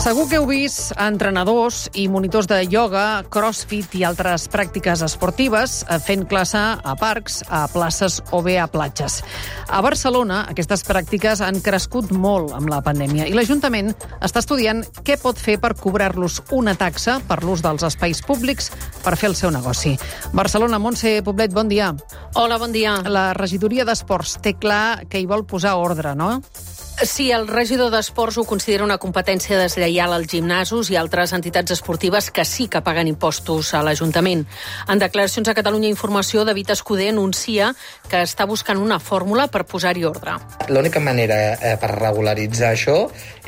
Segur que heu vist entrenadors i monitors de ioga, crossfit i altres pràctiques esportives eh, fent classe a parcs, a places o bé a platges. A Barcelona, aquestes pràctiques han crescut molt amb la pandèmia i l'Ajuntament està estudiant què pot fer per cobrar-los una taxa per l'ús dels espais públics per fer el seu negoci. Barcelona, Montse Poblet, bon dia. Hola, bon dia. La regidoria d'Esports té clar que hi vol posar ordre, no? Sí, el regidor d'Esports ho considera una competència deslleial als gimnasos i altres entitats esportives que sí que paguen impostos a l'Ajuntament. En declaracions a Catalunya Informació, David Escudé anuncia que està buscant una fórmula per posar-hi ordre. L'única manera eh, per regularitzar això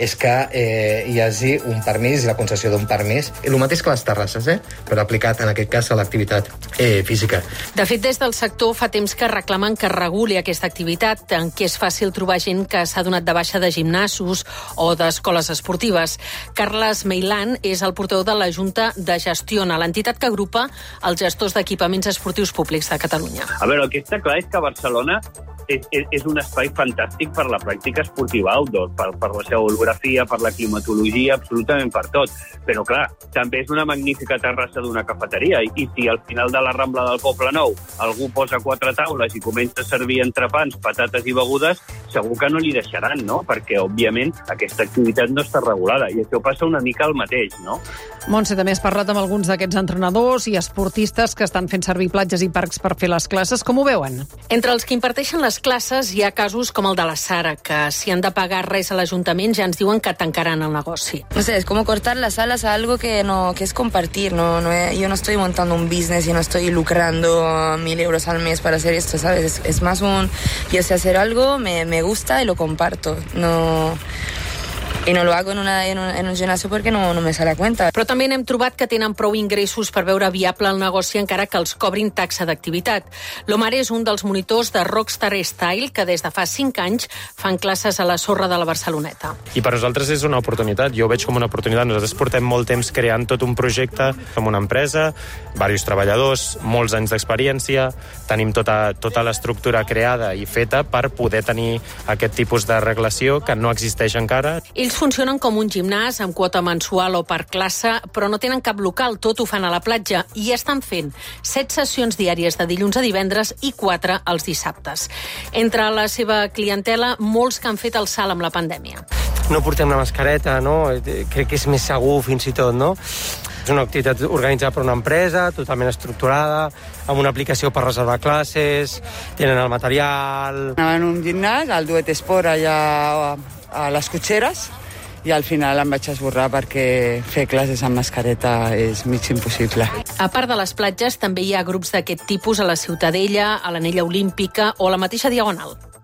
és que eh, hi hagi un permís i la concessió d'un permís. El mateix que les terrasses, eh? però aplicat en aquest cas a l'activitat eh, física. De fet, des del sector fa temps que reclamen que reguli aquesta activitat, en què és fàcil trobar gent que s'ha donat de baixa de gimnasos o d'escoles esportives. Carles Meilan és el portaveu de la Junta de Gestiona, l'entitat que agrupa els gestors d'equipaments esportius públics de Catalunya. A veure, el que està clar és que Barcelona és, és, és un espai fantàstic per la pràctica esportiva outdoor, per, per la seva orografia, per la climatologia, absolutament per tot. Però, clar, també és una magnífica terrassa d'una cafeteria i, i si al final de la Rambla del Poble Nou algú posa quatre taules i comença a servir entrepans, patates i begudes, segur que no li deixaran, no? Perquè, òbviament, aquesta activitat no està regulada i això passa una mica el mateix, no? Montse, també has parlat amb alguns d'aquests entrenadors i esportistes que estan fent servir platges i parcs per fer les classes. Com ho veuen? Entre els que imparteixen les classes hi ha casos com el de la Sara, que si han de pagar res a l'Ajuntament ja ens diuen que tancaran el negoci. No sé, es como cortar las alas a algo que no que es compartir, no, no yo no estoy montando un business y no estoy lucrando mil euros al mes para hacer esto, ¿sabes? Es, es más un, yo sé hacer algo, me, me gusta y lo comparto, no i no lo hago en, una, en, un, en un gimnasio perquè no, no me sale a cuenta. Però també n'hem trobat que tenen prou ingressos per veure viable el negoci encara que els cobrin taxa d'activitat. L'Omar és un dels monitors de Rockstar Style que des de fa 5 anys fan classes a la sorra de la Barceloneta. I per nosaltres és una oportunitat, jo ho veig com una oportunitat. Nosaltres portem molt temps creant tot un projecte amb una empresa, diversos treballadors, molts anys d'experiència, tenim tota, tota l'estructura creada i feta per poder tenir aquest tipus de reglació que no existeix encara. Ells funcionen com un gimnàs amb quota mensual o per classe, però no tenen cap local, tot ho fan a la platja i estan fent set sessions diàries de dilluns a divendres i quatre els dissabtes. Entre la seva clientela, molts que han fet el salt amb la pandèmia. No portem la mascareta, no? Crec que és més segur fins i tot, no? És una activitat organitzada per una empresa, totalment estructurada, amb una aplicació per reservar classes, tenen el material... En un gimnàs, al Duet Esport, allà a les cotxeres, i al final em vaig esborrar perquè fer classes amb mascareta és mig impossible. A part de les platges, també hi ha grups d'aquest tipus a la Ciutadella, a l'Anella Olímpica o a la mateixa Diagonal.